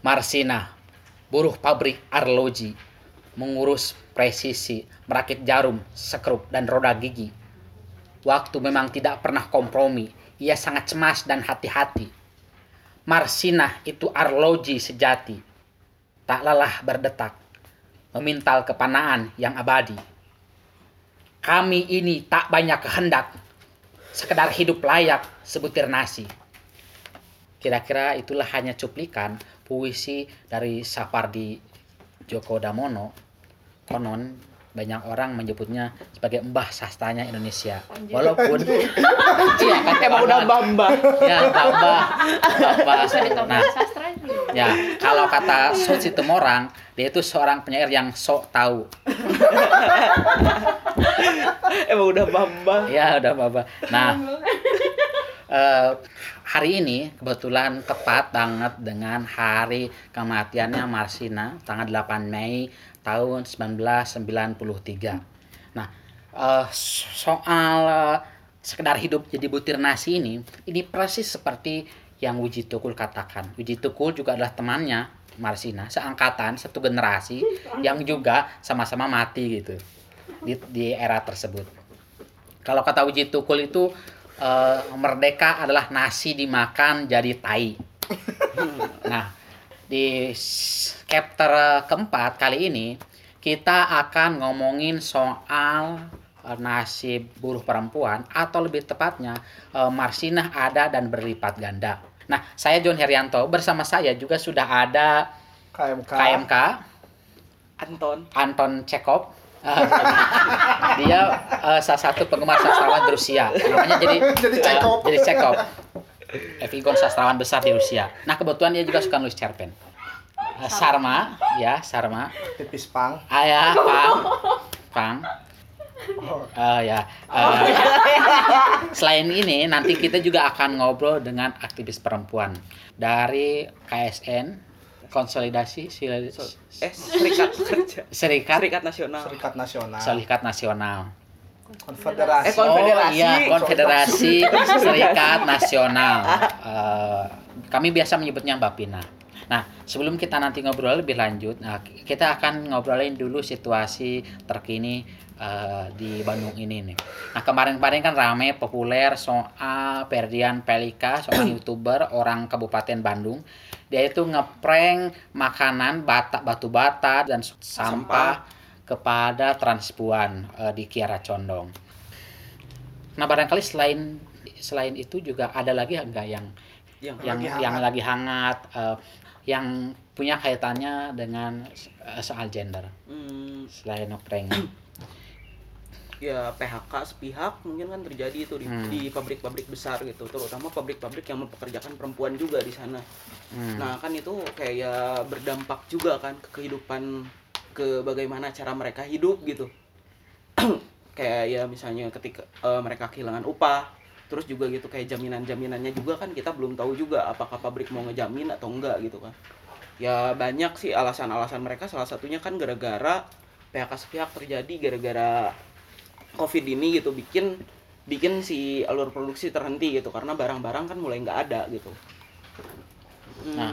Marsina, buruh pabrik arloji, mengurus presisi, merakit jarum, sekrup, dan roda gigi. Waktu memang tidak pernah kompromi, ia sangat cemas dan hati-hati. Marsina itu arloji sejati, tak lelah berdetak, memintal kepanaan yang abadi. Kami ini tak banyak kehendak, sekedar hidup layak sebutir nasi. Kira-kira itulah hanya cuplikan puisi dari Sapardi Djoko Damono. Konon banyak orang menyebutnya sebagai mbah sastranya Indonesia. Walaupun iya kan Emang udah mbah-mbah. ya mbah mbah nah ya kalau kata Sun Situmorang dia itu seorang penyair yang sok tahu Emang udah mbah-mbah. ya udah mbah nah eh, hari ini kebetulan tepat banget dengan hari kematiannya Marsina tanggal 8 Mei tahun 1993. Nah, eh, soal eh, sekedar hidup jadi butir nasi ini, ini persis seperti yang Wiji Tukul katakan. Wiji Tukul juga adalah temannya Marsina, seangkatan, satu generasi yang juga sama-sama mati gitu di, di era tersebut. Kalau kata Wiji Tukul itu eh, merdeka adalah nasi dimakan jadi tai. Nah, di chapter keempat kali ini kita akan ngomongin soal eh, nasib buruh perempuan atau lebih tepatnya eh, Marsinah ada dan berlipat ganda. Nah, saya John Herianto bersama saya juga sudah ada KMK. KMK Anton. Anton Chekhov. Eh, dia eh, salah satu penggemar sastrawan di Rusia. Namanya jadi Jadi eh, Chekhov. jadi Chekhov. Evigon sastrawan besar di Rusia. Nah, kebetulan dia juga suka nulis cerpen. Eh, Sarma, ya, Sarma. Tipis pang. Ayah, Pang. Pang. Oh, Eh, ya. eh, selain ini, nanti kita juga akan ngobrol dengan aktivis perempuan dari KSN, Konsolidasi Sil- Eh, Serikat Kerja. Serikat Serikat Nasional. Serikat Nasional. Serikat Nasional. Konfederasi. Eh, konfederasi. Oh iya, Konfederasi Serikat Nasional. Eh, kami biasa menyebutnya Bapina. Nah, sebelum kita nanti ngobrol lebih lanjut, nah kita akan ngobrolin dulu situasi terkini eh, di Bandung ini nih. Nah, kemarin-kemarin kan rame populer soal Ferdian Pelika, seorang YouTuber orang Kabupaten Bandung. Dia itu ngeprank makanan bata batu bata dan sampah kepada transpuan eh, di Kiara Condong. Nah barangkali selain selain itu juga ada lagi enggak yang Yang yang Lagi yang hangat. lagi hangat eh, yang punya kaitannya dengan eh, soal gender hmm, selain prank. Ya PHK sepihak mungkin kan terjadi itu di, Hmm. di pabrik-pabrik besar gitu. Terutama pabrik-pabrik yang mempekerjakan perempuan juga di sana. Hmm. nah kan itu kayak berdampak juga kan ke kehidupan ke bagaimana cara mereka hidup gitu. Kayak ya misalnya ketika eh, mereka kehilangan upah terus juga gitu kayak jaminan-jaminannya juga kan kita belum tahu juga apakah pabrik mau ngejamin atau enggak gitu kan. Ya banyak sih alasan-alasan mereka. Salah satunya kan gara-gara PHK sepihak terjadi gara-gara covid ini gitu bikin bikin si alur produksi terhenti gitu karena barang-barang kan mulai nggak ada gitu Hmm, Nah.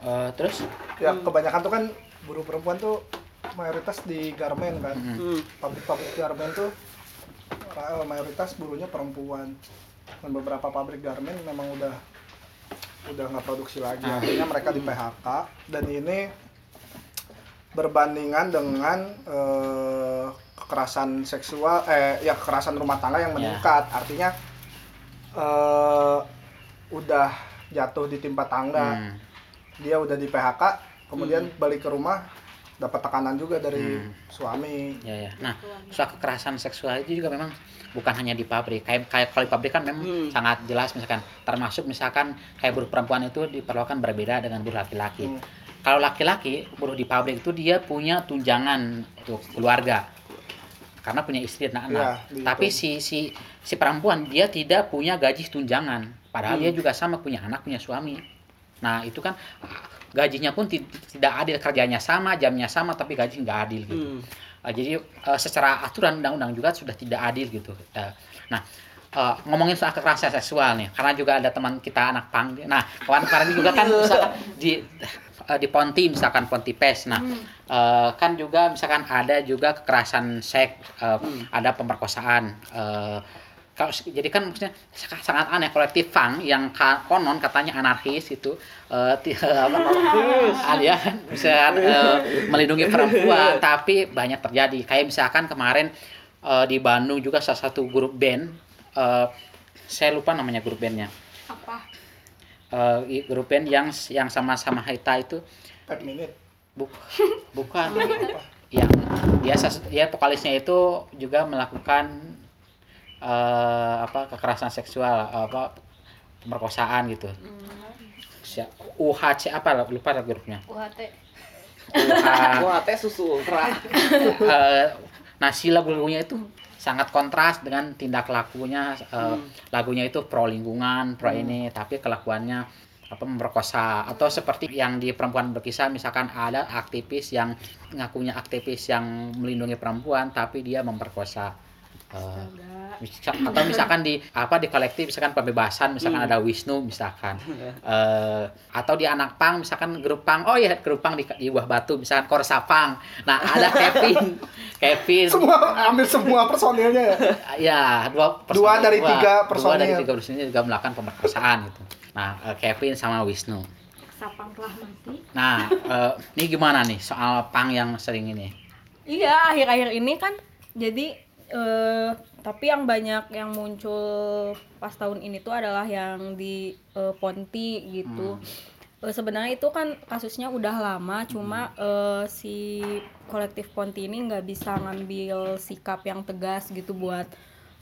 Eh, terus Ya kebanyakan tuh kan buruh perempuan tuh mayoritas di garmen kan. Hmm. hmm, Pabrik-pabrik garmen tuh eh, mayoritas buruhnya perempuan. Dan beberapa pabrik garmen memang udah udah nggak produksi lagi. Ah. Artinya mereka di PHK dan ini berbandingan dengan eh, kekerasan seksual eh ya kekerasan rumah tangga yang Ya. meningkat. Artinya eh udah jatuh di timpa tangga hmm, dia udah di PHK kemudian balik ke rumah dapat tekanan juga dari Hmm. suami ya ya. Nah, soal kekerasan seksual itu juga memang bukan hanya di pabrik. Kayak kayak kalau di pabrik kan memang Hmm. sangat jelas misalkan termasuk misalkan kayak buruh perempuan itu diperlakukan berbeda dengan buruh laki-laki. Hmm. Kalau laki-laki buruh di pabrik itu dia punya tunjangan untuk keluarga karena punya istri dan anak. Di- Tapi si si si perempuan dia tidak punya gaji tunjangan, padahal Hmm. dia juga sama punya anak, punya suami. Nah itu kan gajinya pun ti- tidak adil, kerjanya sama, jamnya sama, tapi gaji nggak adil gitu. hmm. Uh, jadi uh, secara aturan undang-undang juga sudah tidak adil gitu. Uh, nah, eh, ngomongin soal kekerasan seksual nih, karena juga ada teman kita anak pang. Nah, kawan-kawan juga kan misalkan di eh, di Ponti misalkan Ponti Pes. Nah, eh, kan juga misalkan ada juga kekerasan seks, eh, ada pemerkosaan. kalau jadi kan maksudnya sa- sangat aneh. Kolektif Fang yang konon katanya anarkis itu ya, bisa melindungi perempuan. Tapi banyak terjadi. Kayak misalkan kemarin di Bandung juga salah satu grup band eh, saya lupa namanya grup bandnya. Apa? Eh, i- grup band yang yang sama-sama Haita itu. Buk, bukan. Yang dia sas- dia vokalisnya itu juga melakukan eh, apa kekerasan seksual apa pemerkosaan gitu. Si- UHC apa lupa grupnya. UHT. UH, teh susu ultra. eh, nah si lagu-lagunya itu sangat kontras dengan tindak lakunya eh, lagunya itu pro lingkungan pro ini tapi kelakuannya apa memperkosa. Atau seperti yang di perempuan berkisah misalkan ada aktivis yang ngakunya aktivis yang melindungi perempuan tapi dia memperkosa Eh, misal- atau misalkan di apa di kolektif misalkan pembebasan misalkan ada Wisnu misalkan. Eh, atau di anak pang misalkan grup pang. Oh ya grup pang di, di buah batu misalkan korsa pang. Nah ada Kevin Kevin. Semua ambil semua personilnya ya? Ya dua Dua dari tiga dua dari personil. tiga personil juga melakukan pemerkosaan gitu. Nah eh, Kevin sama Wisnu. Sapang telah mati. nah eh, ini gimana nih soal pang yang sering ini? Iya, akhir-akhir ini kan jadi eh tapi yang banyak yang muncul pas tahun ini tuh adalah yang di eh, Ponti gitu. Eh, sebenarnya itu kan kasusnya udah lama, cuma eh, si kolektif Ponti ini nggak bisa ngambil sikap yang tegas gitu buat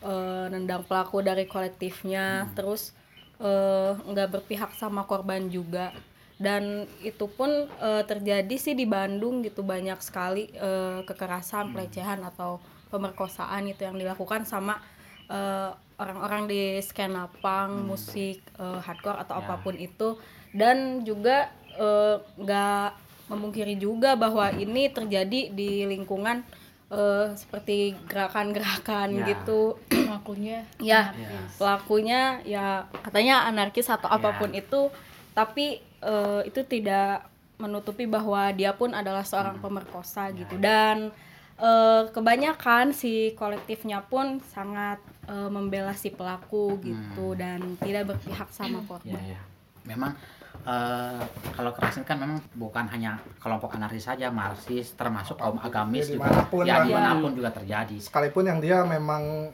eh, nendang pelaku dari kolektifnya, terus eh, nggak berpihak sama korban juga. Dan itu pun eh, terjadi sih di Bandung gitu banyak sekali eh, kekerasan pelecehan atau pemerkosaan itu yang dilakukan sama eh, orang-orang di skena punk musik eh, hardcore atau Ya. apa pun itu dan juga eh, nggak memungkiri juga bahwa ini terjadi di lingkungan eh, seperti gerakan-gerakan Ya. gitu Akunya. ya Ya. pelakunya ya katanya anarkis atau apa pun itu tapi eh, itu tidak menutupi bahwa dia pun adalah seorang pemerkosa gitu dan eh, kebanyakan si kolektifnya pun sangat eh, membela si pelaku gitu dan tidak berpihak sama ya, korban ya. memang eh, kalau kekerasan kan memang bukan hanya kelompok anarkis saja marxis termasuk kaum agamis Ya, juga di mana pun ya lah. di mana pun juga terjadi sekalipun yang dia memang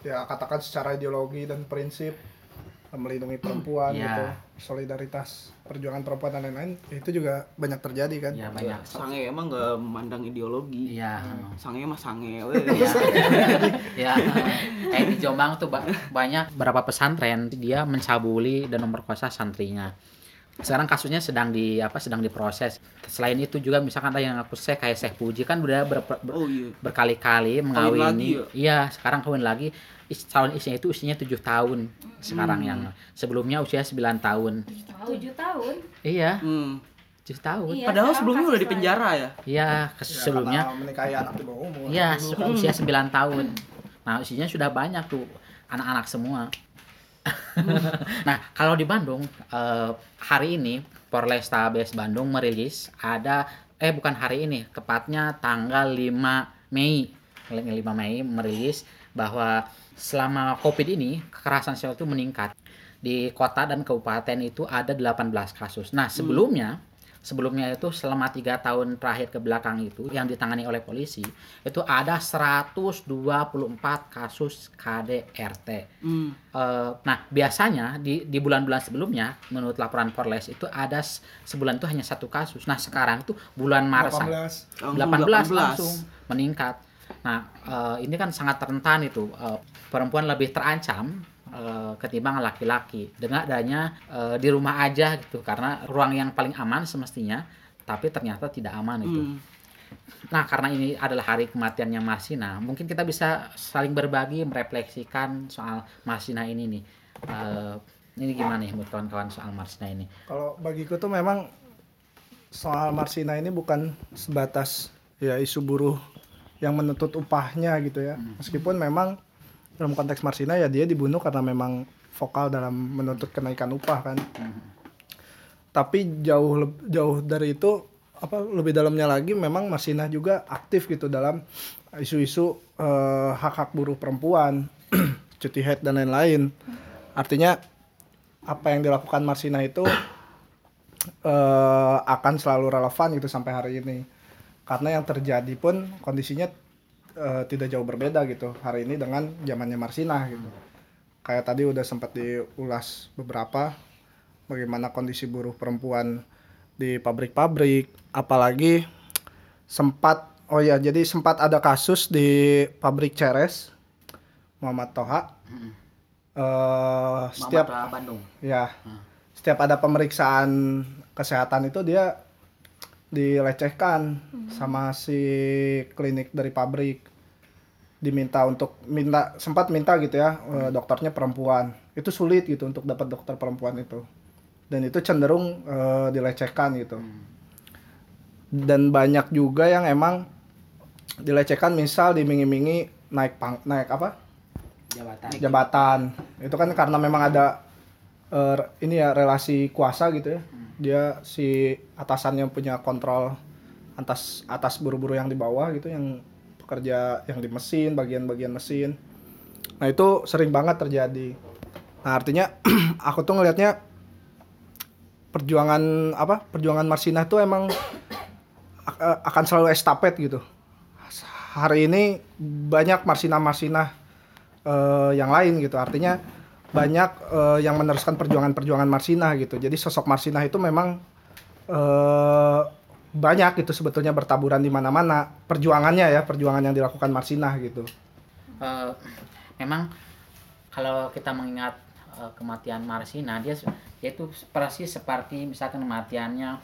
ya katakan secara ideologi dan prinsip melindungi perempuan Ya. gitu solidaritas perjuangan perempuan dan lain-lain itu juga banyak terjadi kan ya banyak Sange emang nggak memandang ideologi. Iya. Sange mah sange. ya, ya kayak di Jombang tuh ba- banyak beberapa pesantren dia mencabuli dan memperkosa santrinya sekarang kasusnya sedang di apa sedang diproses selain itu juga misalkan ada yang aku saya kayak Syekh Puji kan udah ber- ber- Oh iya. berkali-kali lagi mengawini ya? iya sekarang kawin lagi Is- calon istrinya itu usianya tujuh tahun sekarang Hmm. yang sebelumnya usia 9 tahun Tujuh tahun. iya Hmm. tujuh tahun Iya, Padahal sebelumnya udah di penjara ya. iya ke- Ya, sebelumnya menikahi anak di bawah umur Iya, usia 9 tahun. Nah, usianya sudah banyak tuh anak-anak semua. Nah, kalau di Bandung eh, hari ini Polrestabes Bandung merilis ada eh bukan hari ini, tepatnya tanggal 5 Mei. 5 Mei merilis bahwa selama Covid ini kekerasan seksual itu meningkat. Di kota dan kabupaten itu ada 18 kasus. Nah, sebelumnya sebelumnya itu selama tiga tahun terakhir ke belakang itu yang ditangani oleh polisi itu ada 124 kasus KDRT. Hmm. Eh, nah biasanya di di bulan-bulan sebelumnya menurut laporan Polres itu ada sebulan itu hanya satu kasus. Nah sekarang itu bulan Maret sa- 18 Langsung 18, langsung meningkat. Nah, eh, ini kan sangat rentan itu. Eh, perempuan lebih terancam eh, ketimbang laki-laki dengan adanya eh, di rumah aja gitu karena ruang yang paling aman semestinya tapi ternyata tidak aman itu. Hmm. Nah, karena ini adalah hari kematiannya Marsina, mungkin kita bisa saling berbagi merefleksikan soal Marsina ini nih. Eh, ini gimana ya menurut kawan-kawan soal Marsina ini? kalau bagiku tuh memang soal Marsina ini bukan sebatas ya isu buruh yang menuntut upahnya gitu ya meskipun memang dalam konteks Marsina ya dia dibunuh karena memang vokal dalam menuntut kenaikan upah kan. Tapi jauh jauh dari itu apa lebih dalamnya lagi memang Marsina juga aktif gitu dalam isu-isu eh, hak-hak buruh perempuan cuti haid dan lain-lain. Artinya apa yang dilakukan Marsina itu eh, akan selalu relevan gitu sampai hari ini. Karena yang terjadi pun kondisinya eh, tidak jauh berbeda gitu hari ini dengan zamannya Marsina gitu. Kayak tadi udah sempat diulas beberapa bagaimana kondisi buruh perempuan di pabrik-pabrik apalagi sempat oh ya jadi sempat ada kasus di pabrik Ceres Muhammad Toha. Eh, setiap Muhammad Bandung. ya setiap ada pemeriksaan kesehatan itu dia dilecehkan sama si klinik dari pabrik. Diminta untuk minta sempat minta gitu ya eh, dokternya perempuan. Itu sulit gitu untuk dapat dokter perempuan itu. Dan itu cenderung eh, dilecehkan gitu. Dan banyak juga yang emang dilecehkan misal dimingi-mingi naik pang naik apa? Jabatan. jabatan. Itu kan karena memang ada eh, ini ya relasi kuasa gitu ya dia si atasannya punya kontrol atas atas buru-buru yang di bawah gitu yang pekerja yang di mesin bagian-bagian mesin. Nah itu sering banget terjadi. Nah artinya aku tuh ngelihatnya perjuangan apa perjuangan Marsina tuh emang ak- akan selalu estafet gitu. Hari ini banyak Marsina-Marsina eh, yang lain gitu. Artinya banyak eh, yang meneruskan perjuangan-perjuangan Marsina gitu. Jadi sosok Marsina itu memang eh, banyak gitu sebetulnya bertaburan di mana-mana. Perjuangannya ya perjuangan yang dilakukan Marsina gitu. Eh, memang kalau kita mengingat kematian Marsina dia dia itu persis seperti misalkan kematiannya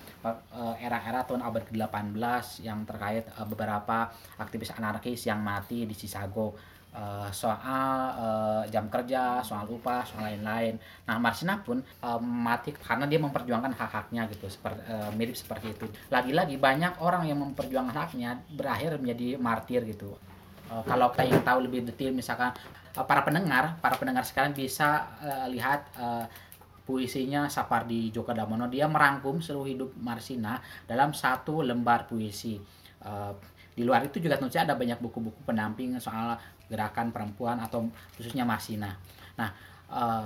era-era tahun abad ke-18 yang terkait beberapa aktivis anarkis yang mati di Chicago eh, soal eh, jam kerja, soal upah, soal lain-lain. Nah, Marsina pun eh, mati karena dia memperjuangkan hak-haknya gitu, seperti eh, mirip seperti itu. Lagi-lagi banyak orang yang memperjuangkan haknya berakhir menjadi martir gitu. Eh, kalau kita ingin tahu lebih detail misalkan eh, para pendengar, para pendengar sekarang bisa eh, lihat eh, puisinya Sapardi Djoko Damono dia merangkum seluruh hidup Marsina dalam satu lembar puisi. Eh, di luar itu juga tentu saja ada banyak buku-buku pendamping soal gerakan perempuan atau khususnya Marsina. Nah, eh,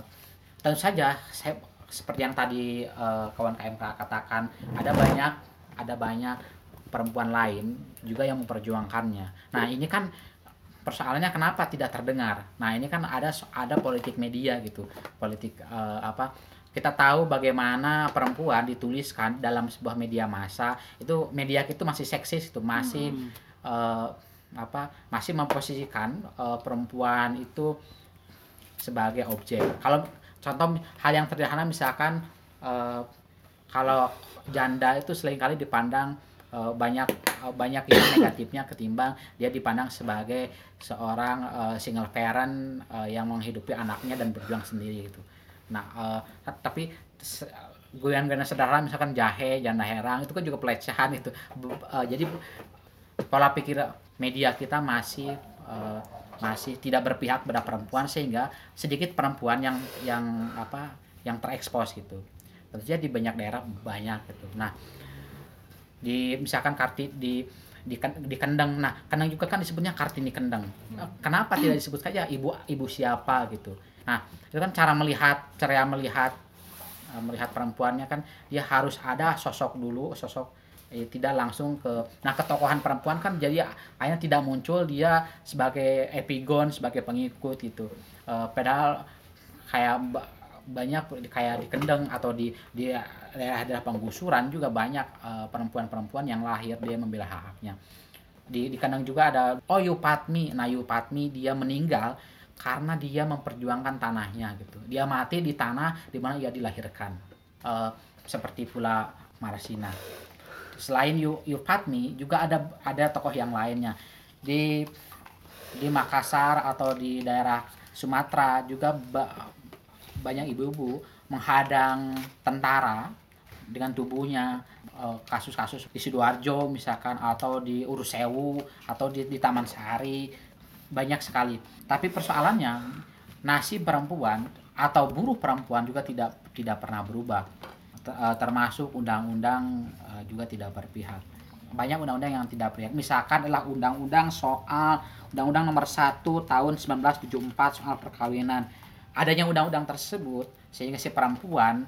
tentu saja saya seperti yang tadi eh, kawan KMK katakan ada banyak ada banyak perempuan lain juga yang memperjuangkannya. Nah, ini kan persoalannya kenapa tidak terdengar. Nah, ini kan ada ada politik media gitu. Politik eh, apa? Kita tahu bagaimana perempuan dituliskan dalam sebuah media massa. Itu media itu masih seksis itu, masih eh, apa? Masih memposisikan eh, perempuan itu sebagai objek. Kalau contoh hal yang sederhana misalkan eh, kalau janda itu sering kali dipandang eh, banyak eh, banyak yang negatifnya ketimbang dia dipandang sebagai seorang eh, single parent eh, yang menghidupi anaknya dan berjuang sendiri gitu. Nah, eh, tapi se- goyang-goyang sederhana misalkan jahe, janda herang itu kan juga pelecehan itu. Eh, jadi pola pikir media kita masih eh, masih tidak berpihak pada perempuan sehingga sedikit perempuan yang yang apa yang terekspos gitu. Tentunya di banyak daerah banyak gitu. Nah, di misalkan karti di di, di kendeng nah kendeng juga kan disebutnya kartini kendeng Nah, kenapa tidak disebut saja ibu ibu siapa gitu nah itu kan cara melihat cara melihat eh, melihat perempuannya kan dia harus ada sosok dulu sosok eh, tidak langsung ke nah ketokohan perempuan kan jadi akhirnya tidak muncul dia sebagai epigon sebagai pengikut gitu Eh, padahal kayak ba- banyak kayak di Kendeng atau di di daerah-daerah penggusuran juga banyak eh, perempuan-perempuan yang lahir dia membela hak-haknya. Di di Kendeng juga ada Oyu Patmi. Nah, Oyu Patmi dia meninggal karena dia memperjuangkan tanahnya gitu. Dia mati di tanah di mana ia dilahirkan. Eh, seperti pula Marsina. Selain Yu, Yu Patmi juga ada ada tokoh yang lainnya. Di di Makassar atau di daerah Sumatera juga ba- banyak ibu-ibu menghadang tentara dengan tubuhnya eh, kasus-kasus di sidoarjo misalkan atau di Urusewu atau di, di Taman Sari banyak sekali. Tapi persoalannya nasib perempuan atau buruh perempuan juga tidak tidak pernah berubah. Eh, termasuk undang-undang juga tidak berpihak. Banyak undang-undang yang tidak berpihak. Misalkan adalah undang-undang soal undang-undang nomor 1 tahun 1974 soal perkawinan. Adanya undang-undang tersebut sehingga si perempuan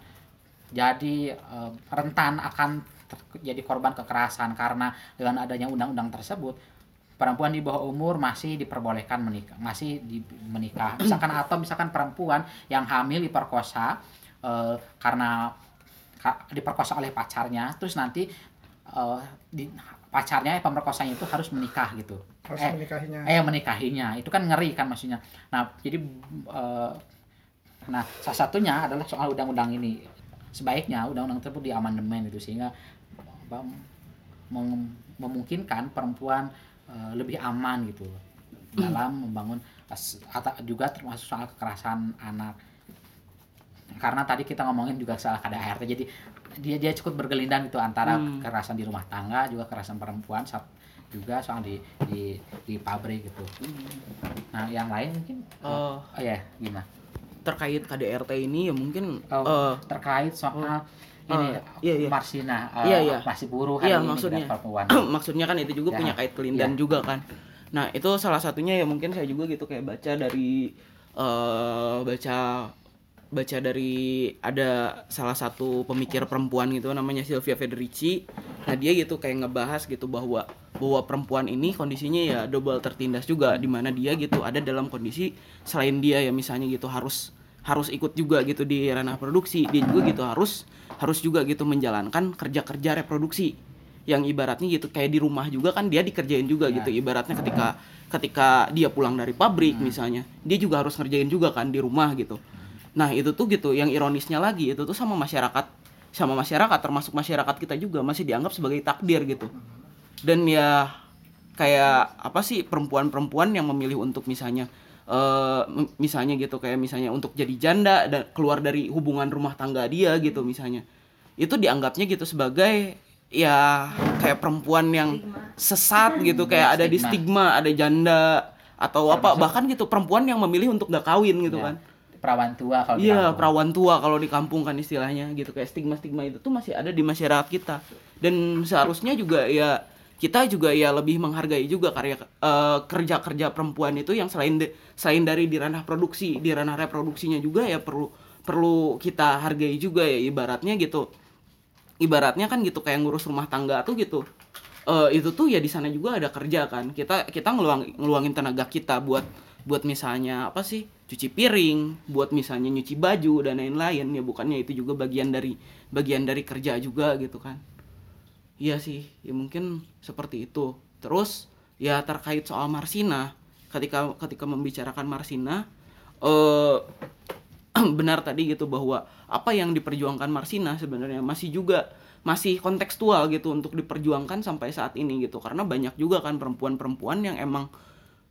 jadi eh, rentan akan jadi korban kekerasan karena dengan adanya undang-undang tersebut perempuan di bawah umur masih diperbolehkan menikah masih di menikah misalkan atau misalkan perempuan yang hamil diperkosa eh, karena ka- diperkosa oleh pacarnya terus nanti eh, di, pacarnya pemerkosanya itu harus menikah gitu. Harus Eh, menikahinya. eh menikahinya. Itu kan ngeri kan maksudnya. Nah jadi eh, nah salah satunya adalah soal undang-undang ini. Sebaiknya undang-undang tersebut diamandemen itu sehingga apa, mem- memungkinkan perempuan eh, lebih aman gitu dalam membangun atau juga termasuk soal kekerasan anak karena tadi kita ngomongin juga soal KDART jadi dia dia cukup bergelindang gitu antara Hmm. kekerasan di rumah tangga juga kekerasan perempuan sa- juga soal di di di pabrik gitu nah yang lain mungkin Eh, oh ya gimana terkait KDRT ini ya mungkin Oh, eh, terkait soal ini Oh, iya, iya. Marsina eh, Iya, iya. masih buruh Iya, ini maksudnya. perempuan maksudnya kan itu juga Ya, punya kait kelindan iya. juga kan nah itu salah satunya ya mungkin saya juga gitu kayak baca dari eh baca baca dari ada salah satu pemikir perempuan gitu namanya Sylvia Federici. Nah dia gitu kayak ngebahas gitu bahwa bahwa perempuan ini kondisinya ya double tertindas juga di mana dia gitu ada dalam kondisi selain dia ya misalnya gitu harus harus ikut juga gitu di ranah produksi. Dia juga gitu harus harus juga gitu menjalankan kerja-kerja reproduksi. Yang ibaratnya gitu kayak di rumah juga kan dia dikerjain juga gitu. Ibaratnya ketika ketika dia pulang dari pabrik Hmm. misalnya dia juga harus ngerjain juga kan di rumah gitu nah itu tuh gitu yang ironisnya lagi itu tuh sama masyarakat sama masyarakat termasuk masyarakat kita juga masih dianggap sebagai takdir gitu. Dan ya kayak apa sih perempuan-perempuan yang memilih untuk misalnya eh m- misalnya gitu kayak misalnya untuk jadi janda dan keluar dari hubungan rumah tangga dia gitu misalnya. Itu dianggapnya gitu sebagai ya kayak perempuan yang sesat gitu kayak ada di stigma. ada janda atau apa bahkan gitu perempuan yang memilih untuk gak kawin gitu Ya, kan perawan tua kalau Iya, perawan tua kalau di kampung kan istilahnya gitu kayak stigma-stigma itu tuh masih ada di masyarakat kita. Dan seharusnya juga ya kita juga ya lebih menghargai juga karya eh, kerja-kerja perempuan itu yang selain de- selain dari di ranah produksi, di ranah reproduksinya juga ya perlu perlu kita hargai juga ya ibaratnya gitu. Ibaratnya kan gitu kayak ngurus rumah tangga tuh gitu. Eh itu tuh ya di sana juga ada kerja kan. Kita kita ngeluang, ngeluangin tenaga kita buat buat misalnya apa sih cuci piring, buat misalnya nyuci baju dan lain-lain ya bukannya itu juga bagian dari bagian dari kerja juga gitu kan. Iya sih, ya mungkin seperti itu. Terus ya terkait soal Marsina, ketika ketika membicarakan Marsina eh benar tadi gitu bahwa apa yang diperjuangkan Marsina sebenarnya masih juga masih kontekstual gitu untuk diperjuangkan sampai saat ini gitu karena banyak juga kan perempuan-perempuan yang emang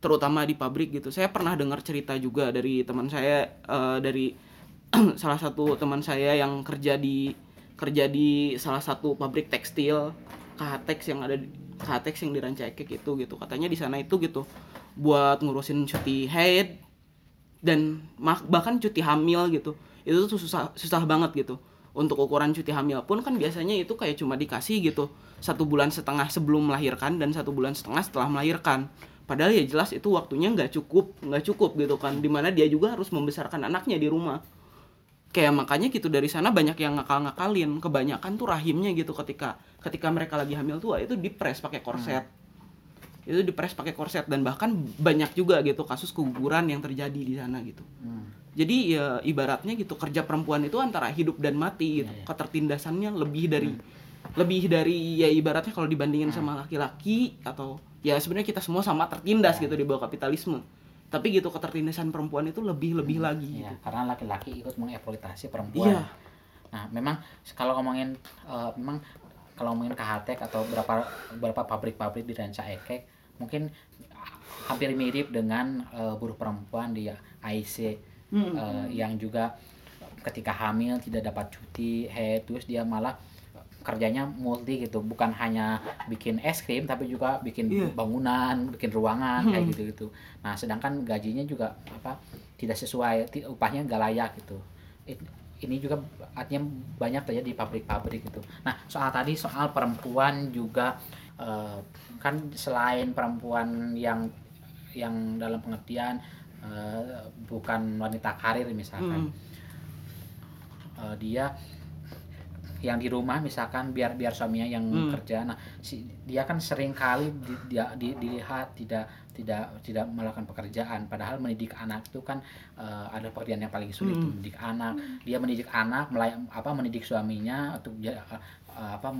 terutama di pabrik gitu. Saya pernah dengar cerita juga dari teman saya eh, dari salah satu teman saya yang kerja di kerja di salah satu pabrik tekstil KHTEX yang ada di KHTEX yang di Rancaikek itu gitu. Katanya di sana itu gitu buat ngurusin cuti haid dan bahkan cuti hamil gitu. Itu tuh susah susah banget gitu. Untuk ukuran cuti hamil pun kan biasanya itu kayak cuma dikasih gitu satu bulan setengah sebelum melahirkan dan satu bulan setengah setelah melahirkan padahal ya jelas itu waktunya nggak cukup nggak cukup gitu kan. Di mana dia juga harus membesarkan anaknya di rumah. Kayak makanya gitu dari sana banyak yang ngakal-ngakalin. Kebanyakan tuh rahimnya gitu ketika ketika mereka lagi hamil tua itu dipres pakai korset. Itu dipres pakai korset. Dan bahkan banyak juga gitu kasus keguguran yang terjadi di sana gitu. Hmm. jadi ya ibaratnya gitu kerja perempuan itu antara hidup dan mati gitu. Iya, iya. ketertindasannya lebih dari lebih dari ya ibaratnya kalau dibandingin sama laki-laki atau ya sebenarnya kita semua sama tertindas gitu di bawah kapitalisme tapi gitu ketertindasan perempuan itu lebih lebih lagi Ya, gitu karena laki-laki ikut mengeksploitasi perempuan. Iya. Nah, memang kalau ngomongin eh, memang kalau ngomongin KHTEK atau beberapa beberapa pabrik-pabrik di Ranca Ekek mungkin hampir mirip dengan eh, buruh perempuan di AIC Hmm. eh, yang juga ketika hamil tidak dapat cuti head terus dia malah kerjanya multi gitu. Bukan hanya bikin es krim tapi juga bikin Iya. bangunan bikin ruangan kayak gitu gitu nah sedangkan gajinya juga apa tidak sesuai upahnya nggak layak gitu. It- ini juga artinya banyak terjadi di pabrik-pabrik gitu. Nah soal tadi soal perempuan juga eh, kan selain perempuan yang yang dalam pengertian eh, bukan wanita karir misalkan Hmm. Eh, dia yang di rumah misalkan biar biar suaminya yang Hmm. kerja nah si dia kan sering kali di, dia di- dilihat tidak tidak tidak melakukan pekerjaan padahal mendidik anak itu kan eh, ada pekerjaan yang paling sulit Hmm. mendidik anak dia mendidik anak melay, apa mendidik suaminya untuk ja- eh, eh, apa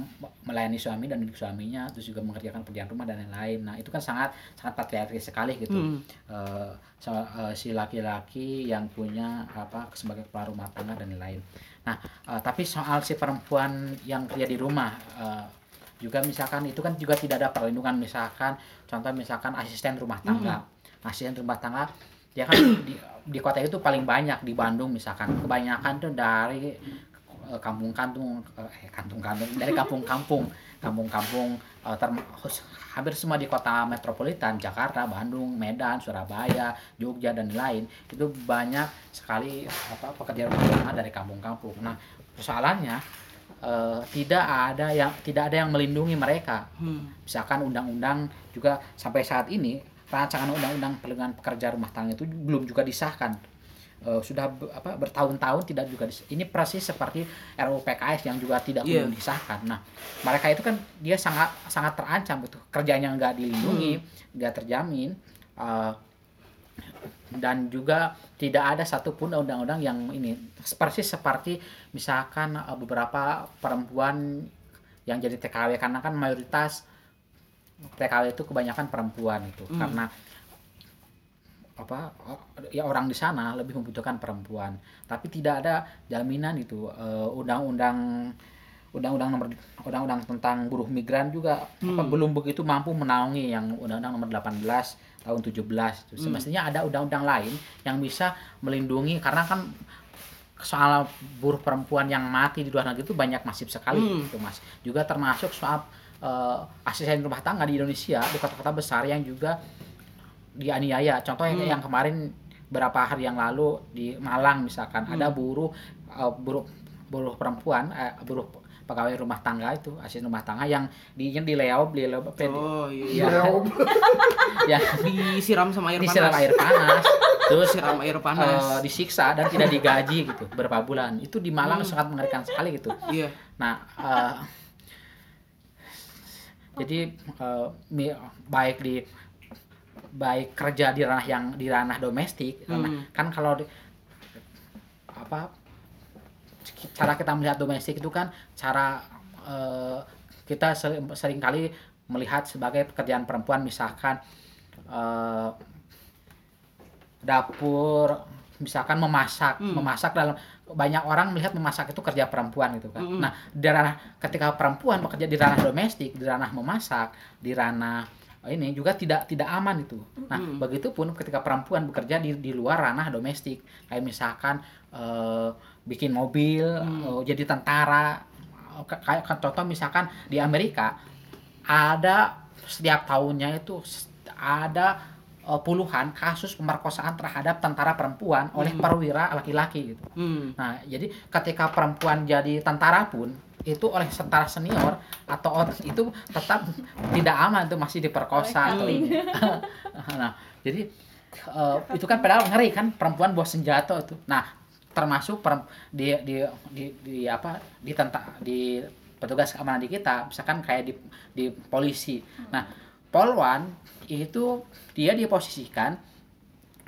melayani suami dan mendidik suaminya terus juga mengerjakan pekerjaan rumah dan lain-lain nah itu kan sangat sangat patriarkis sekali gitu Hmm. eh, so- eh, si laki-laki yang punya apa sebagai kepala rumah tangga dan lain-lain. Nah, eh, tapi soal si perempuan yang kerja di rumah eh, juga misalkan itu kan juga tidak ada perlindungan. Misalkan contoh misalkan asisten rumah tangga. Asisten rumah tangga dia kan di, di kota itu paling banyak di Bandung misalkan. Kebanyakan tuh dari eh, kampung-kampung eh kampung-kampung dari kampung-kampung. Kampung-kampung eh, hampir semua di kota metropolitan Jakarta, Bandung, Medan, Surabaya, Jogja dan lain itu banyak sekali apa pekerja rumah tangga dari kampung-kampung. Nah persoalannya eh, tidak ada yang tidak ada yang melindungi mereka. Hmm. Misalkan undang-undang juga sampai saat ini rancangan undang-undang perlindungan pekerja rumah tangga itu belum juga disahkan. Eh, sudah apa bertahun-tahun tidak juga dis- ini persis seperti RUU PKS yang juga tidak Iya. belum disahkan. Nah, mereka itu kan dia sangat sangat terancam gitu. Kerjanya nggak dilindungi, nggak terjamin eh, dan juga tidak ada satupun undang-undang yang ini persis seperti misalkan eh, beberapa perempuan yang jadi TKW karena kan mayoritas TKW itu kebanyakan perempuan itu Hmm. karena apa ya orang di sana lebih membutuhkan perempuan tapi tidak ada jaminan itu eh, undang-undang undang-undang nomor undang-undang tentang buruh migran juga apa, Hmm. belum begitu mampu menaungi yang undang-undang nomor 18 tahun 17 itu Hmm. semestinya ada undang-undang lain yang bisa melindungi karena kan soal buruh perempuan yang mati di luar negeri itu banyak masif sekali Hmm. gitu mas juga termasuk soal eh, asisten rumah tangga di Indonesia di kota-kota besar yang juga dianiaya contoh yang, Hmm. yang kemarin berapa hari yang lalu di Malang misalkan ada Hmm. buruh eh, buruh buruh perempuan eh, buruh pegawai rumah tangga itu asisten rumah tangga yang di yang di layout di layout ya, Oh iya. Iya. yang Disiram sama air disiram panas. air panas terus Disiram air panas. disiksa dan tidak digaji gitu berapa bulan itu di Malang Hmm. sangat mengerikan sekali gitu Iya. nah eh, jadi mi- baik di baik kerja di ranah yang di ranah domestik Hmm. kan kalau di- apa cara kita melihat domestik itu kan cara eh, kita sering, sering kali melihat sebagai pekerjaan perempuan misalkan eh, dapur misalkan memasak Hmm. memasak dalam banyak orang melihat memasak itu kerja perempuan gitu kan Mm-mm. nah di ranah ketika perempuan bekerja di ranah domestik di ranah memasak di ranah ini juga tidak tidak aman itu nah Mm-mm. begitupun ketika perempuan bekerja di di luar ranah domestik kayak misalkan eh, bikin mobil Hmm. eh, jadi tentara Eh, kayak kan contoh misalkan di Amerika ada setiap tahunnya itu ada puluhan kasus pemerkosaan terhadap tentara perempuan oleh Hmm. perwira laki-laki gitu. Hmm. Nah, jadi ketika perempuan jadi tentara pun itu oleh tentara senior atau itu tetap tidak aman tuh masih diperkosa nah, jadi eh, itu kan padahal ngeri kan perempuan bawa senjata itu. Nah, termasuk di di di, di apa di tenta di petugas keamanan di kita misalkan kayak di di polisi. Nah, polwan itu dia diposisikan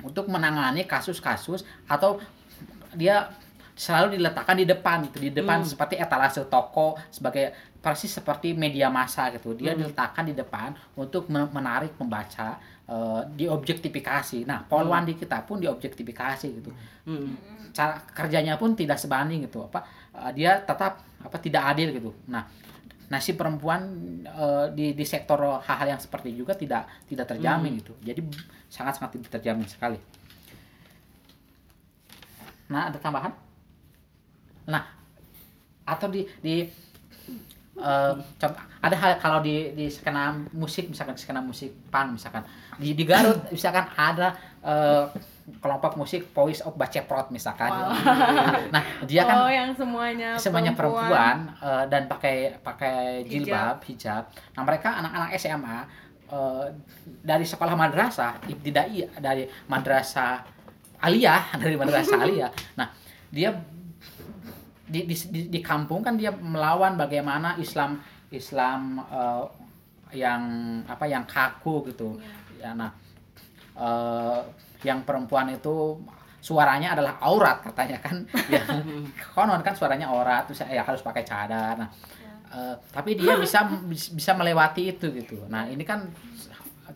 untuk menangani kasus-kasus atau dia selalu diletakkan di depan gitu. Di depan Hmm. seperti etalase toko sebagai persis seperti media massa gitu. Dia Hmm. diletakkan di depan untuk me- menarik pembaca eh, diobjektifikasi nah polwan di kita pun diobjektifikasi gitu. Hmm. cara kerjanya pun tidak sebanding gitu. Apa eh, dia tetap apa tidak adil gitu. Nah nasib perempuan eh, di di sektor hal-hal yang seperti juga tidak tidak terjamin gitu. Jadi sangat sangat tidak terjamin sekali. Nah ada tambahan nah atau di di eh, contoh ada hal kalau di di skena musik misalkan skena musik punk misalkan di di Garut misalkan ada eh, kelompok musik Voice of Baceprot misalkan. Nah, dia kan oh yang semuanya semuanya perempuan, eh, dan pakai pakai jilbab hijab. Nah mereka anak-anak SMA eh, dari sekolah madrasah ibtidai dari madrasah aliyah dari madrasah aliyah. Nah dia di, di, di, di kampung kan dia melawan bagaimana Islam Islam eh, yang apa yang kaku gitu. Ya, nah eh, yang perempuan itu suaranya adalah aurat katanya kan. Ya konon kan suaranya aurat terus ya harus pakai cadar nah. Eh, tapi dia bisa bisa melewati itu gitu. Nah ini kan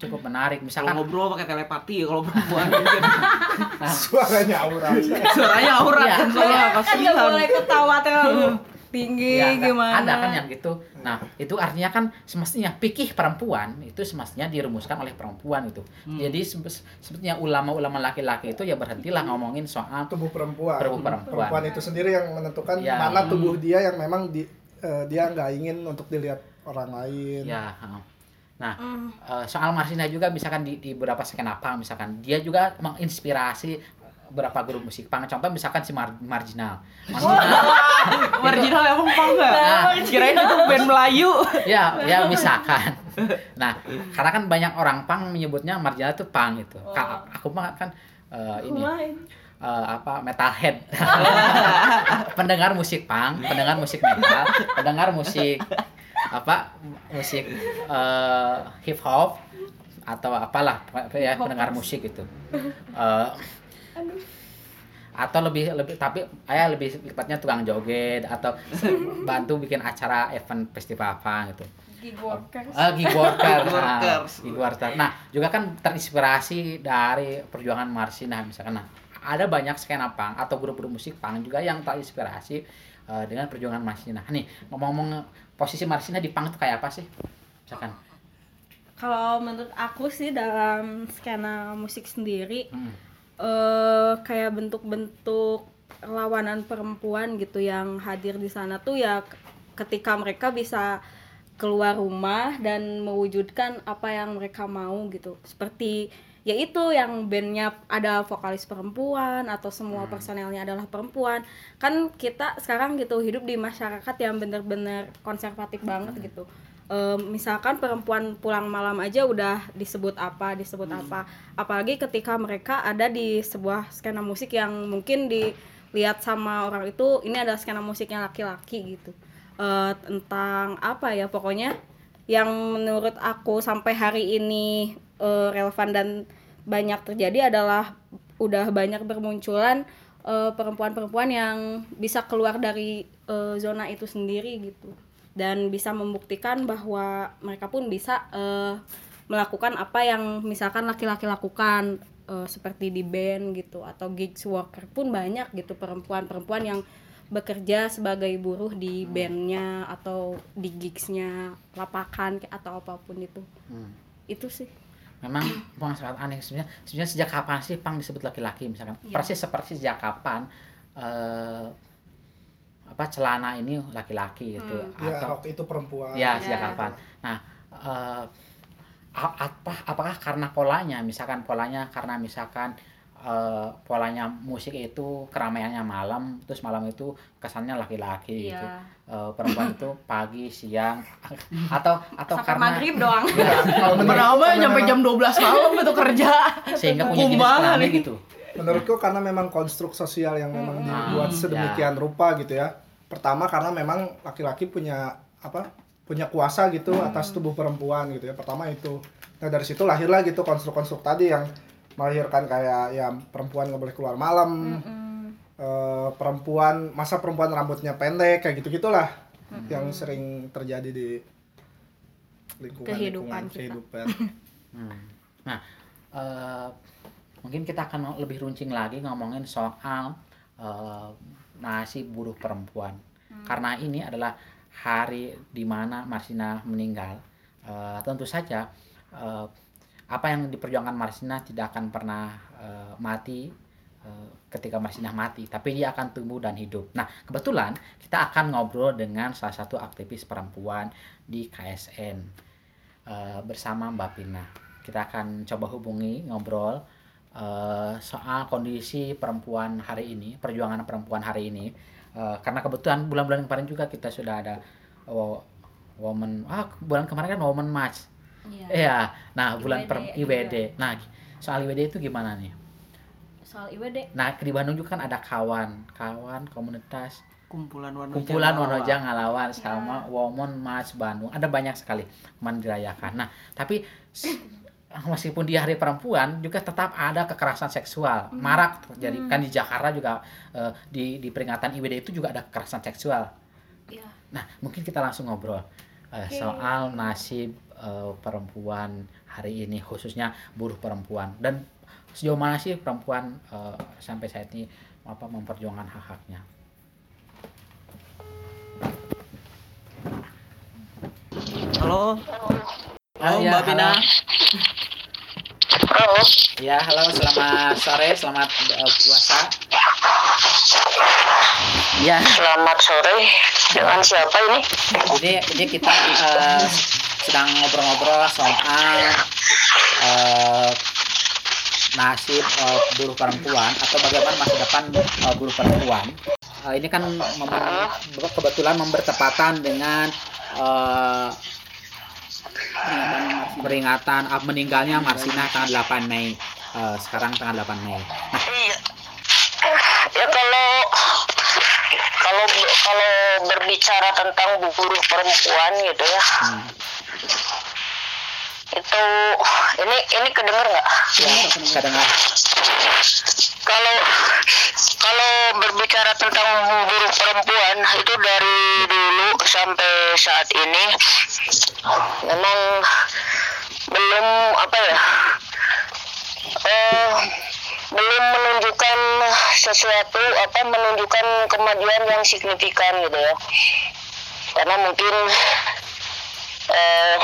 cukup menarik. Kalau misalkan ngobrol pakai telepati ya kalau perempuan. Suaranya aura. suaranya aurat Iya, kan soalnya iya. kan. nggak boleh ketawa terlalu tinggi Ya, gimana? Ada kan yang gitu. Nah itu artinya kan semestinya pikih perempuan itu semestinya dirumuskan oleh perempuan itu. Jadi se- sebetulnya ulama-ulama laki-laki itu ya berhentilah ngomongin soal Tubuh perempuan. Tubuh perempuan. Perempuan itu sendiri yang menentukan Ya. mana tubuh dia yang memang di, eh, dia nggak ingin untuk dilihat orang lain. Ya, nah eh, soal Marsina juga misalkan di, di beberapa skena punk misalkan dia juga menginspirasi beberapa grup musik punk. Contoh misalkan si Mar- Marginal. Marginal, marginal emang apa enggak Nah. kirain itu band Melayu ya, ya misalkan. Nah, karena kan banyak orang punk menyebutnya Marginal itu punk itu. Ka- aku mah kan eh, ini Main. eh, apa metalhead pendengar musik punk pendengar musik metal pendengar musik apa musik eh, hip hop atau apalah ya pendengar musik itu Eh, atau lebih lebih tapi ayah lebih tepatnya tukang joget atau bantu bikin acara event festival apa gitu gig workers Ah, gig worker. Gig Nah, workers. gig worker. Nah, juga kan terinspirasi dari perjuangan Marsinah misalkan. Nah, ada banyak skena punk atau grup-grup musik punk juga yang terinspirasi eh, dengan perjuangan Marsinah. Nih, ngomong-ngomong posisi Marsinah di punk itu kayak apa sih? Misalkan. kalau menurut aku sih dalam skena musik sendiri Hmm. eh kayak bentuk-bentuk perlawanan perempuan gitu yang hadir di sana tuh ya ketika mereka bisa keluar rumah dan mewujudkan apa yang mereka mau gitu seperti ya itu yang bandnya ada vokalis perempuan atau semua personelnya adalah perempuan. Kan kita sekarang gitu hidup di masyarakat yang bener-bener konservatif banget gitu. Eh, misalkan perempuan pulang malam aja udah disebut apa disebut apa. Apalagi ketika mereka ada di sebuah skena musik yang mungkin dilihat sama orang itu ini adalah skena musiknya laki-laki gitu. Eh, tentang apa ya pokoknya yang menurut aku sampai hari ini eh, relevan dan banyak terjadi adalah udah banyak bermunculan eh, perempuan-perempuan yang bisa keluar dari eh, zona itu sendiri gitu. Dan bisa membuktikan bahwa mereka pun bisa eh, melakukan apa yang misalkan laki-laki lakukan eh, seperti di band gitu atau gigs worker pun banyak gitu perempuan-perempuan yang bekerja sebagai buruh di bandnya atau di gigsnya lapakan atau apa pun itu. Hmm. itu sih Memang memang sangat aneh sebenarnya. Sebenarnya sejak kapan sih punk disebut laki-laki misalkan? Iya. Persis seperti sejak kapan eh, apa celana ini laki-laki gitu Ya, atau rok itu perempuan. Ya, Ya. sejak kapan? Nah, eh, a- apa apakah karena polanya? Misalkan polanya karena misalkan eh, polanya musik itu keramaiannya malam, terus malam itu kesannya laki-laki gitu. Iya. Eh, perempuan itu pagi, siang atau atau sampai karena maghrib doang Ya, Kalau menurut- Kenapa karena nyampe memang- jam 12 malam itu kerja? sehingga punya jenis gitu. Menurutku karena memang konstruk sosial yang memang dibuat Hmm, sedemikian rupa gitu ya. Pertama karena memang laki-laki punya apa? punya kuasa gitu atas tubuh perempuan gitu ya. Pertama itu. Nah, dari situ lahirlah gitu konstruk-konstruk tadi yang melahirkan kayak ya perempuan nggak boleh keluar malam. eh, perempuan masa perempuan rambutnya pendek kayak gitu-gitulah yang sering terjadi di lingkungan Kehidupan lingkungan kita. kehidupan. Hmm. Nah, eh, mungkin kita akan lebih runcing lagi ngomongin soal eh, nasib buruh perempuan. Karena ini adalah hari di mana Marsina meninggal. Eh, tentu saja eh, apa yang diperjuangkan Marsina tidak akan pernah eh, mati eh, ketika Marsinah mati, tapi dia akan tumbuh dan hidup. Nah, kebetulan kita akan ngobrol dengan salah satu aktivis perempuan di KSN eh, bersama Mbak Pina. Kita akan coba hubungi ngobrol eh, soal kondisi perempuan hari ini, perjuangan perempuan hari ini. Eh, karena kebetulan bulan-bulan kemarin juga kita sudah ada oh, woman ah bulan kemarin kan woman march Iya. Iya. Nah, bulan IWD per IWD. Nah, soal IWD itu gimana nih? Soal IWD. Nah, di Bandung juga kan ada kawan, kawan komunitas kumpulan warna kumpulan Jawa. Wonoja ngalawan sama Women March Bandung. Ada banyak sekali kemarin dirayakan. Nah, tapi meskipun di hari perempuan juga tetap ada kekerasan seksual. Marak terjadi kan di Jakarta juga eh, di di peringatan IWD itu juga ada kekerasan seksual. Iya. Nah, mungkin kita langsung ngobrol eh, Oke. soal nasib eh, perempuan hari ini, khususnya buruh perempuan dan sejauh mana sih perempuan eh, sampai saat ini apa memperjuangkan hak-haknya. halo Ah, halo ya, mbak Pina halo. Ya, halo, selamat sore, selamat eh, puasa. Ya, Selamat sore. Dengan siapa ini? ini ini kita eh, sedang ngobrol-ngobrol soal eh, nasib eh, buruh perempuan atau bagaimana masa depan eh, buruh perempuan. Eh, ini kan mem- kebetulan membertepatan dengan eh, peringatan ah, meninggalnya Marsina tanggal 8 Mei. Eh, sekarang tanggal 8 Mei. Iya. Ya kalau kalau berbicara tentang buruh perempuan gitu ya, Hmm. itu ini ini kedenger nggak? Ya, saya dengar. Kalau kalau berbicara tentang buruh perempuan itu dari dulu sampai saat ini memang belum apa ya eh, belum menunjukkan sesuatu apa menunjukkan kemajuan yang signifikan gitu ya. Karena mungkin eh,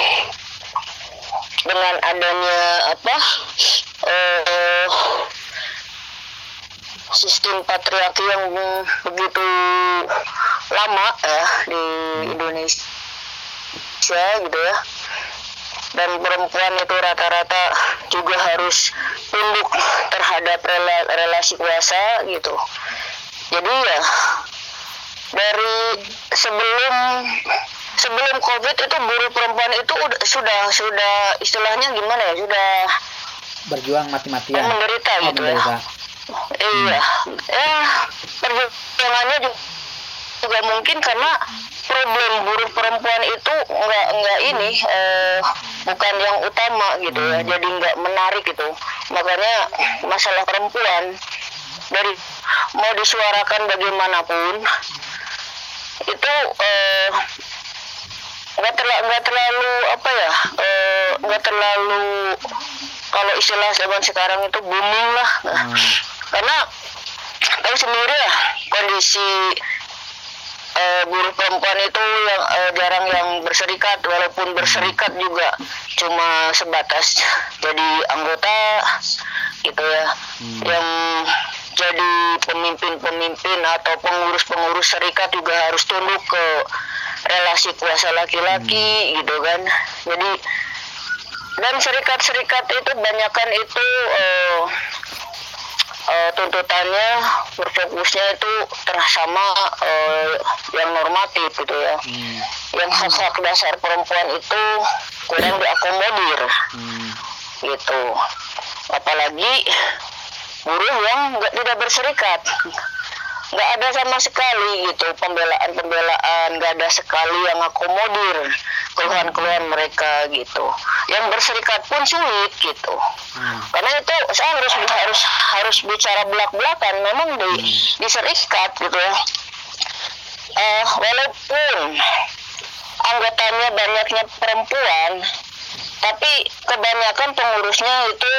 dengan adanya apa eh, sistem patriarki yang begitu lama ya di Indonesia gitu ya dan perempuan itu rata-rata juga harus tunduk terhadap rela- relasi kuasa gitu jadi ya dari sebelum sebelum covid itu buruh perempuan itu udah, sudah sudah istilahnya gimana ya sudah Berjuang mati-matian. menderita Oh, gitu ya menderita. Iya, ya perjuangannya juga, juga mungkin karena problem buruh perempuan itu nggak nggak ini eh, bukan yang utama gitu ya, jadi nggak menarik gitu. Makanya masalah perempuan dari mau disuarakan bagaimanapun itu eh, nggak terlalu nggak terlalu apa ya eh, nggak terlalu kalau istilah zaman sekarang itu booming lah Hmm. karena tahu sendiri ya kondisi eh, buruh perempuan itu yang eh, jarang yang berserikat walaupun berserikat juga cuma sebatas jadi anggota gitu ya. Yang jadi pemimpin-pemimpin atau pengurus-pengurus serikat juga harus tunduk ke relasi kuasa laki-laki gitu kan. Jadi dan serikat-serikat itu banyakan itu eh, eh, tuntutannya berfokusnya itu sama eh, yang normatif gitu ya Hmm. yang hak-hak dasar perempuan itu kurang diakomodir Hmm. gitu apalagi buruh yang tidak berserikat nggak ada sama sekali gitu pembelaan-pembelaan nggak ada sekali yang akomodir keluhan-keluhan mereka gitu. Yang berserikat pun sulit gitu. Hmm. karena itu saya harus harus harus bicara belak-belakan memang di diserikat gitu. Ya eh walaupun anggotanya banyaknya perempuan tapi kebanyakan pengurusnya itu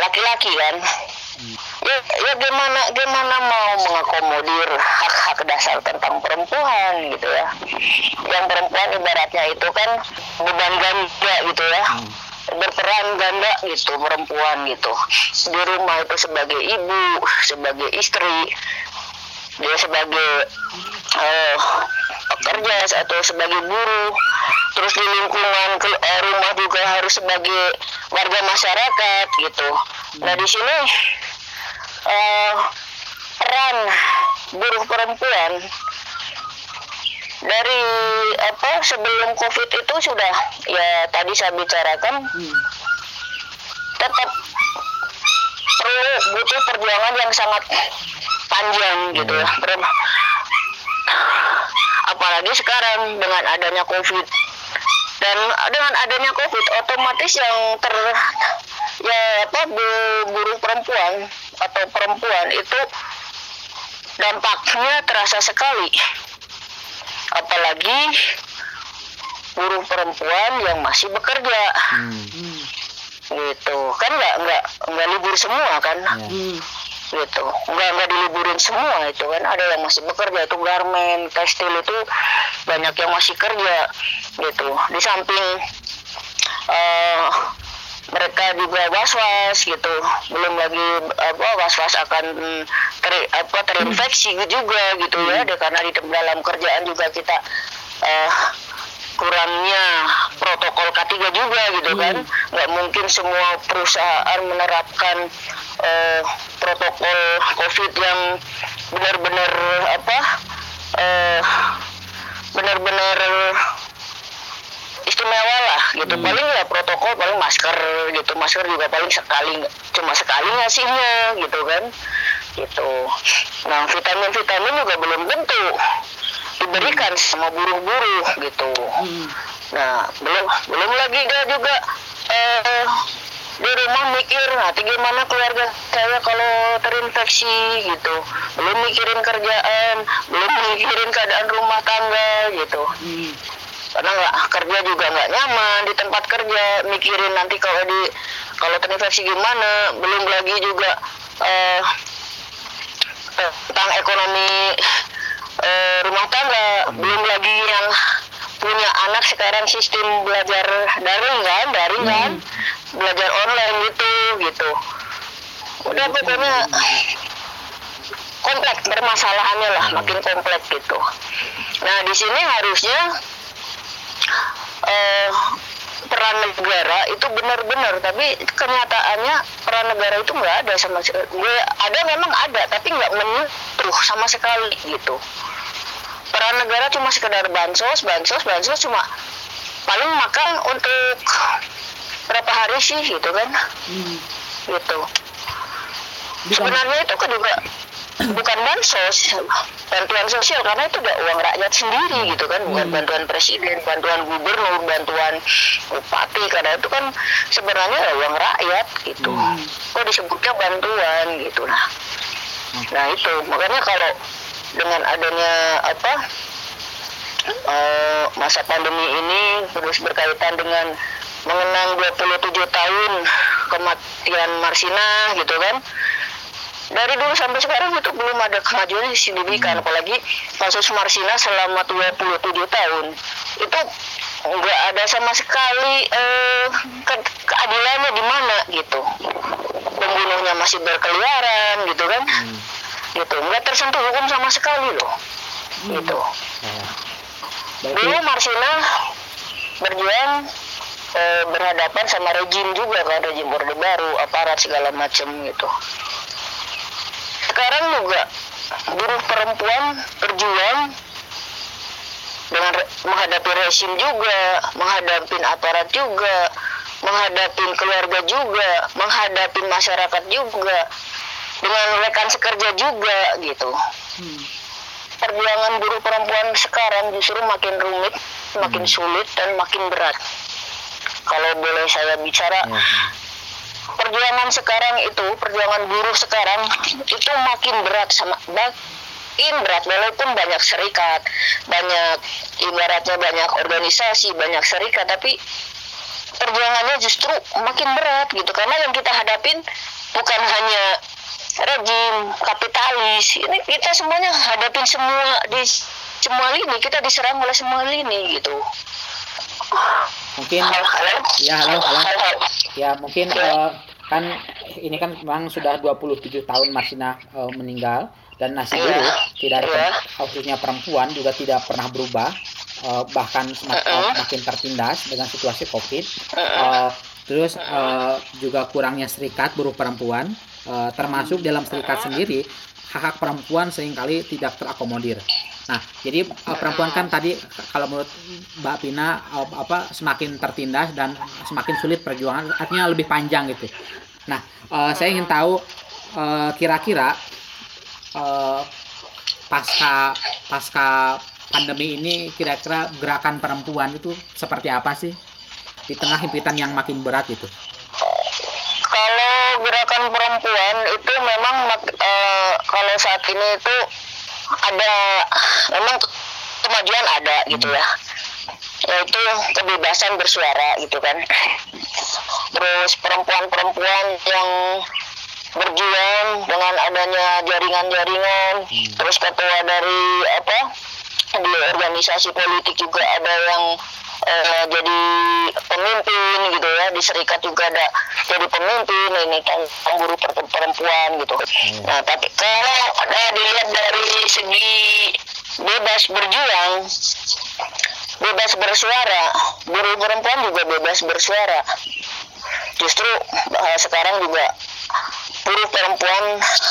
laki-laki kan ya, ya gimana gimana mau mengakomodir hak-hak dasar tentang perempuan gitu ya. Yang perempuan ibaratnya itu kan beban ganda gitu ya. Hmm. berperan ganda gitu perempuan gitu. Di rumah itu sebagai ibu sebagai istri dia sebagai eh, pekerja atau sebagai buruh terus di lingkungan ke, eh, rumah juga harus sebagai warga masyarakat gitu. Nah di sini eh, peran buruh perempuan dari apa sebelum covid itu sudah ya tadi saya bicarakan tetap perlu butuh perjuangan yang sangat panjang gitu ya. Ber- apalagi sekarang dengan adanya covid. Dan dengan adanya covid otomatis yang ter ya apa bu- buruh perempuan atau perempuan itu dampaknya terasa sekali. Apalagi buruh perempuan yang masih bekerja. Hmm. gitu. Kan nggak nggak nggak libur semua kan? Hmm. Gitu. Nggak nggak diliburin semua itu kan. Ada yang masih bekerja itu garmen tekstil itu banyak yang masih kerja gitu. Di samping eh, mereka juga was-was gitu. Belum lagi apa was-was akan ter, apa terinfeksi juga gitu ya. Karena di dalam kerjaan juga kita eh, kurangnya protokol K3 juga gitu kan. Nggak mungkin semua perusahaan menerapkan eh, protokol COVID yang benar-benar apa eh, benar-benar istimewa lah gitu. Paling ya protokol paling masker gitu. Masker juga paling sekali cuma sekali ngasihnya gitu kan. Gitu. Nah vitamin vitamin juga belum tentu diberikan sama buruh-buruh gitu. Nah belum belum lagi dia juga eh, di rumah mikir nanti gimana keluarga saya kalau terinfeksi? gitu. Belum mikirin kerjaan belum mikirin keadaan rumah tangga gitu. Karena nggak kerja juga nggak nyaman di tempat kerja mikirin nanti kalau di kalau terinfeksi gimana. Belum lagi juga eh, tentang ekonomi eh, rumah tangga. Belum lagi yang punya anak sekarang sistem belajar daring kan daring kan? Belajar online gitu gitu. Udah pokoknya kompleks permasalahannya lah makin kompleks gitu. Nah di sini harusnya eh, peran negara itu benar-benar tapi kenyataannya peran negara itu nggak ada sama sekali ada memang ada tapi nggak menyentuh sama sekali gitu peran negara cuma sekedar bansos bansos bansos cuma paling makan untuk berapa hari sih gitu kan? Gitu. Sebenarnya itu kan juga bukan bansos bantuan sosial karena itu udah uang rakyat sendiri gitu kan? Bukan bantuan presiden bantuan gubernur bantuan bupati karena itu kan sebenarnya ya uang rakyat gitu. Kok disebutnya bantuan gitu. Nah nah itu. Makanya kalau dengan adanya apa eh, masa pandemi ini terus berkaitan dengan mengenang 27 tahun kematian Marsina gitu kan. Dari dulu sampai sekarang itu belum ada kemajuan yang signifikan apalagi kasus Marsina selama 27 tahun. Itu nggak ada sama sekali eh, ke- keadilannya di mana gitu. Pembunuhnya masih berkeliaran gitu kan gitu. Nggak tersentuh hukum sama sekali loh. Gitu. Dulu Marsina berjuang eh, berhadapan sama rejim juga kan rejim orde baru aparat segala macam gitu. Sekarang juga buruh perempuan berjuang dengan re- menghadapi resim juga menghadapi aparat juga menghadapi keluarga juga menghadapi masyarakat juga dengan rekan sekerja juga gitu. Perjuangan buruh perempuan sekarang justru makin rumit makin sulit dan makin berat. Kalau boleh saya bicara perjuangan sekarang itu perjuangan buruh sekarang itu makin berat sama makin berat. Walaupun banyak serikat banyak ibaratnya banyak organisasi banyak serikat tapi perjuangannya justru makin berat gitu. Karena yang kita hadapin bukan hanya rejim kapitalis. Ini kita semuanya hadapin semua di semua lini. Kita diserang oleh semua lini gitu. Mungkin halo halo. Ya halo halo. Halo ya mungkin eh, kan ini kan memang sudah 27 tahun Marsina eh, meninggal. Dan nasib Iya. buruh tidak ada Iya. khususnya perempuan juga tidak pernah berubah. Eh, bahkan semakin, Uh-uh. makin tertindas dengan situasi Covid. Eh, terus eh, juga kurangnya serikat buruh perempuan eh, termasuk dalam serikat sendiri hak hak perempuan sering kali tidak terakomodir. Nah, jadi eh, perempuan kan tadi kalau menurut Mbak Pina eh, apa semakin tertindas dan semakin sulit perjuangan artinya lebih panjang gitu. Nah, eh, saya ingin tahu kira-kira eh, pasca pasca pandemi ini kira-kira gerakan perempuan itu seperti apa sih di tengah himpitan yang makin berat itu? kalau gerakan perempuan itu memang eh, kalau saat ini itu ada memang kemajuan ada gitu ya. Yaitu kebebasan bersuara gitu kan. Terus perempuan-perempuan yang berjuang dengan adanya jaringan-jaringan terus ketua dari apa di organisasi politik juga ada yang eh, jadi pemimpin gitu ya di serikat juga ada jadi pemimpin ini kan per- perempuan gitu. Nah tapi kalau ada dilihat dari segi bebas berjuang bebas bersuara buruh perempuan juga bebas bersuara. Justru eh, sekarang juga buruh perempuan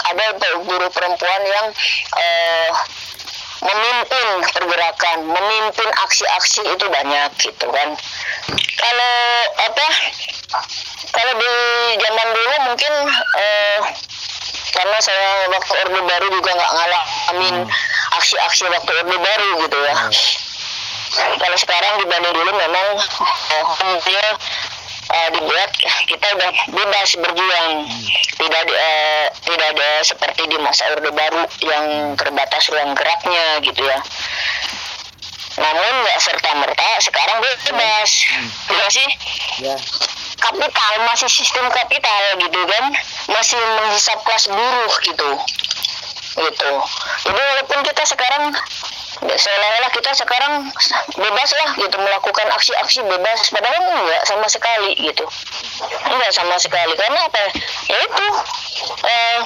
ada buruh perempuan yang eh, memimpin pergerakan, memimpin aksi-aksi itu banyak gitu kan. Kalau apa? Kalau di zaman dulu mungkin eh, karena saya waktu Orde Baru juga nggak ngalamin aksi-aksi waktu Orde Baru gitu ya. Kalau sekarang dibanding dulu memang eh, dia eh, dibuat kita udah bebas berjuang. Tidak di- eh, tidak ada seperti di masa orde baru yang terbatas ruang geraknya gitu ya. Namun nggak serta merta sekarang bebas. Ya sih? Ya, kapital masih sistem kapital gitu kan. Masih menghisap kelas buruh gitu. Gitu. Jadi walaupun kita sekarang seolah-olah kita sekarang bebas lah gitu melakukan aksi-aksi bebas. Padahal enggak sama sekali gitu. Enggak sama sekali. Karena apa ya? Itu eh,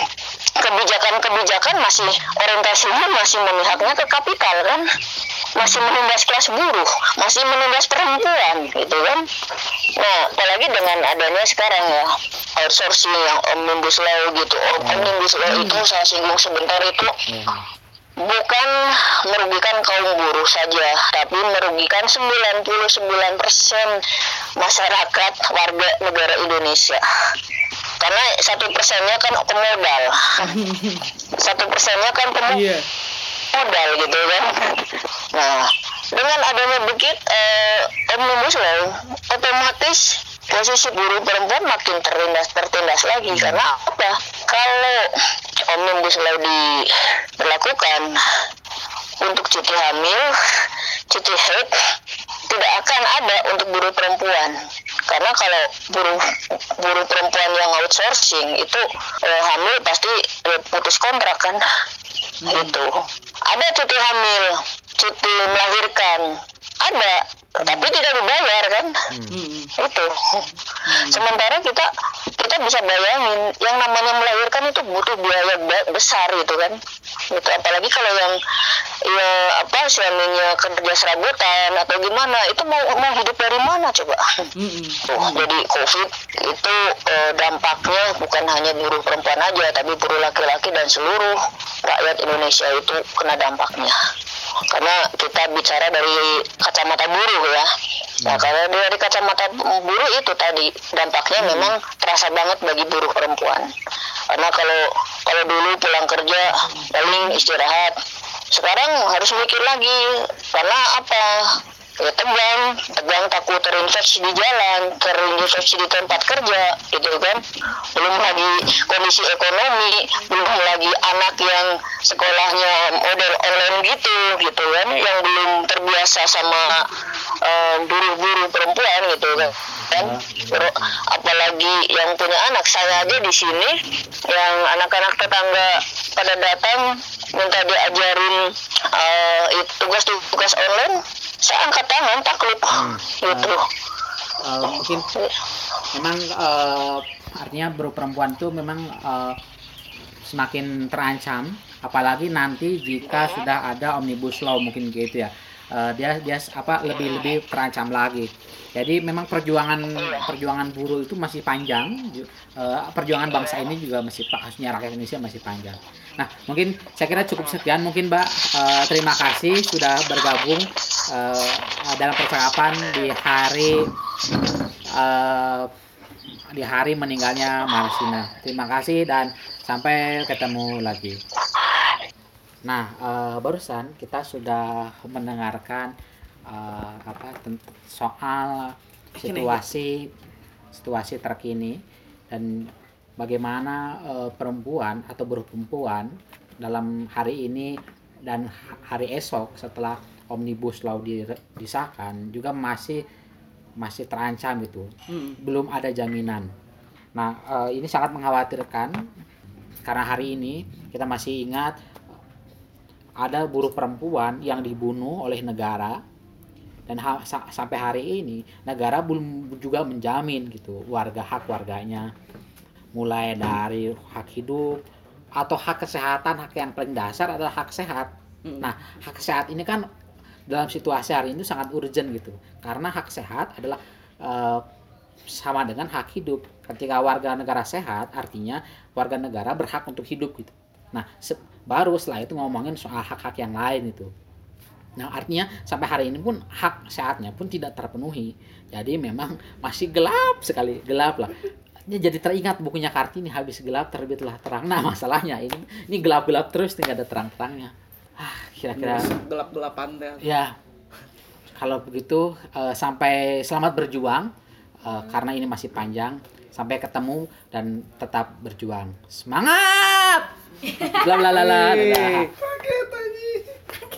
kebijakan-kebijakan masih orientasinya masih memihaknya ke kapital kan. Masih menindas kelas buruh masih menindas perempuan gitu kan. Nah apalagi dengan adanya sekarang ya outsourcing yang omnibus law gitu. Omnibus law itu saya singgung sebentar itu bukan merugikan kaum buruh saja, tapi merugikan 99% masyarakat warga negara Indonesia. Karena satu persennya kan pemodal, satu persennya kan pemodal modal gitu kan. Nah, dengan adanya bukit eh, omnibus law, otomatis posisi buruh perempuan makin tertindas tertindas lagi. Karena apa? Kalau omnibus law diberlakukan untuk cuti hamil, cuti haid tidak akan ada untuk buruh perempuan. Karena kalau buruh buruh perempuan yang outsourcing itu eh, hamil pasti eh, putus kontrak kan? Gitu. Ada cuti hamil cuti melahirkan. Ada tapi tidak dibayar kan? Itu. Sementara kita kita bisa bayangin yang namanya melahirkan itu butuh biaya besar gitu kan? Gitu. Apalagi kalau yang ya apa suaminya kerja serabutan atau gimana itu mau mau hidup dari mana coba? Tuh, jadi covid itu eh, dampaknya bukan hanya buruh perempuan aja tapi buruh laki-laki dan seluruh rakyat Indonesia itu kena dampaknya. Karena kita bicara dari kacamata buruh ya. Nah kalau dari kacamata buruh itu tadi dampaknya memang terasa banget bagi buruh perempuan. Karena kalau kalau dulu pulang kerja paling istirahat. Sekarang harus mikir lagi karena apa ya tegang tegang takut terinfeksi di jalan terinfeksi di tempat kerja gitu kan. Belum lagi kondisi ekonomi belum lagi anak yang sekolahnya model online gitu gitu kan yang belum terbiasa sama eh, buruh-buruh perempuan gitu kan. Ter- apalagi yang punya anak saya aja di sini yang anak-anak tetangga pada datang minta diajarin itu tugas-tugas online saya angkat tangan takluk gitu. Eh, mungkin memang eh, artinya buruh perempuan itu memang eh, semakin terancam. Apalagi nanti jika sudah ada omnibus law mungkin gitu ya. Eh, dia dia apa lebih lebih terancam lagi. Jadi memang perjuangan perjuangan buruh itu masih panjang. Eh, perjuangan bangsa ini juga masih khususnya rakyat Indonesia masih panjang nah mungkin saya kira cukup sekian mungkin mbak Eh, terima kasih sudah bergabung eh, dalam percakapan di hari eh, di hari meninggalnya Marsina. Terima kasih dan sampai ketemu lagi. Nah, eh, barusan kita sudah mendengarkan eh, apa soal situasi situasi terkini dan bagaimana eh, perempuan atau buruh perempuan dalam hari ini dan ha- hari esok setelah omnibus law di- disahkan juga masih masih terancam gitu Hmm. belum ada jaminan. Nah, eh, ini sangat mengkhawatirkan karena hari ini kita masih ingat ada buruh perempuan yang dibunuh oleh negara dan ha- sa- sampai hari ini negara belum juga menjamin gitu warga hak warganya mulai dari hak hidup atau hak kesehatan hak yang paling dasar adalah hak sehat. Hmm. Nah, hak sehat ini kan dalam situasi hari ini sangat urgent gitu karena hak sehat adalah eh, sama dengan hak hidup. Ketika warga negara sehat, artinya warga negara berhak untuk hidup gitu. Nah, se- baru setelah itu ngomongin soal hak-hak yang lain itu. Nah, artinya sampai hari ini pun hak sehatnya pun tidak terpenuhi. Jadi memang masih gelap sekali, gelap lah. Ini jadi teringat bukunya Kartini habis gelap terbitlah terang. Nah, masalahnya ini ini gelap-gelap terus tidak ada terang-terangnya. Ah, kira-kira gelap-gelapan teh Ya, kalau begitu eh, sampai selamat berjuang eh, karena ini masih panjang. Sampai ketemu dan tetap berjuang. Semangat! Bla bla bla bla. dadah. Kaget aja.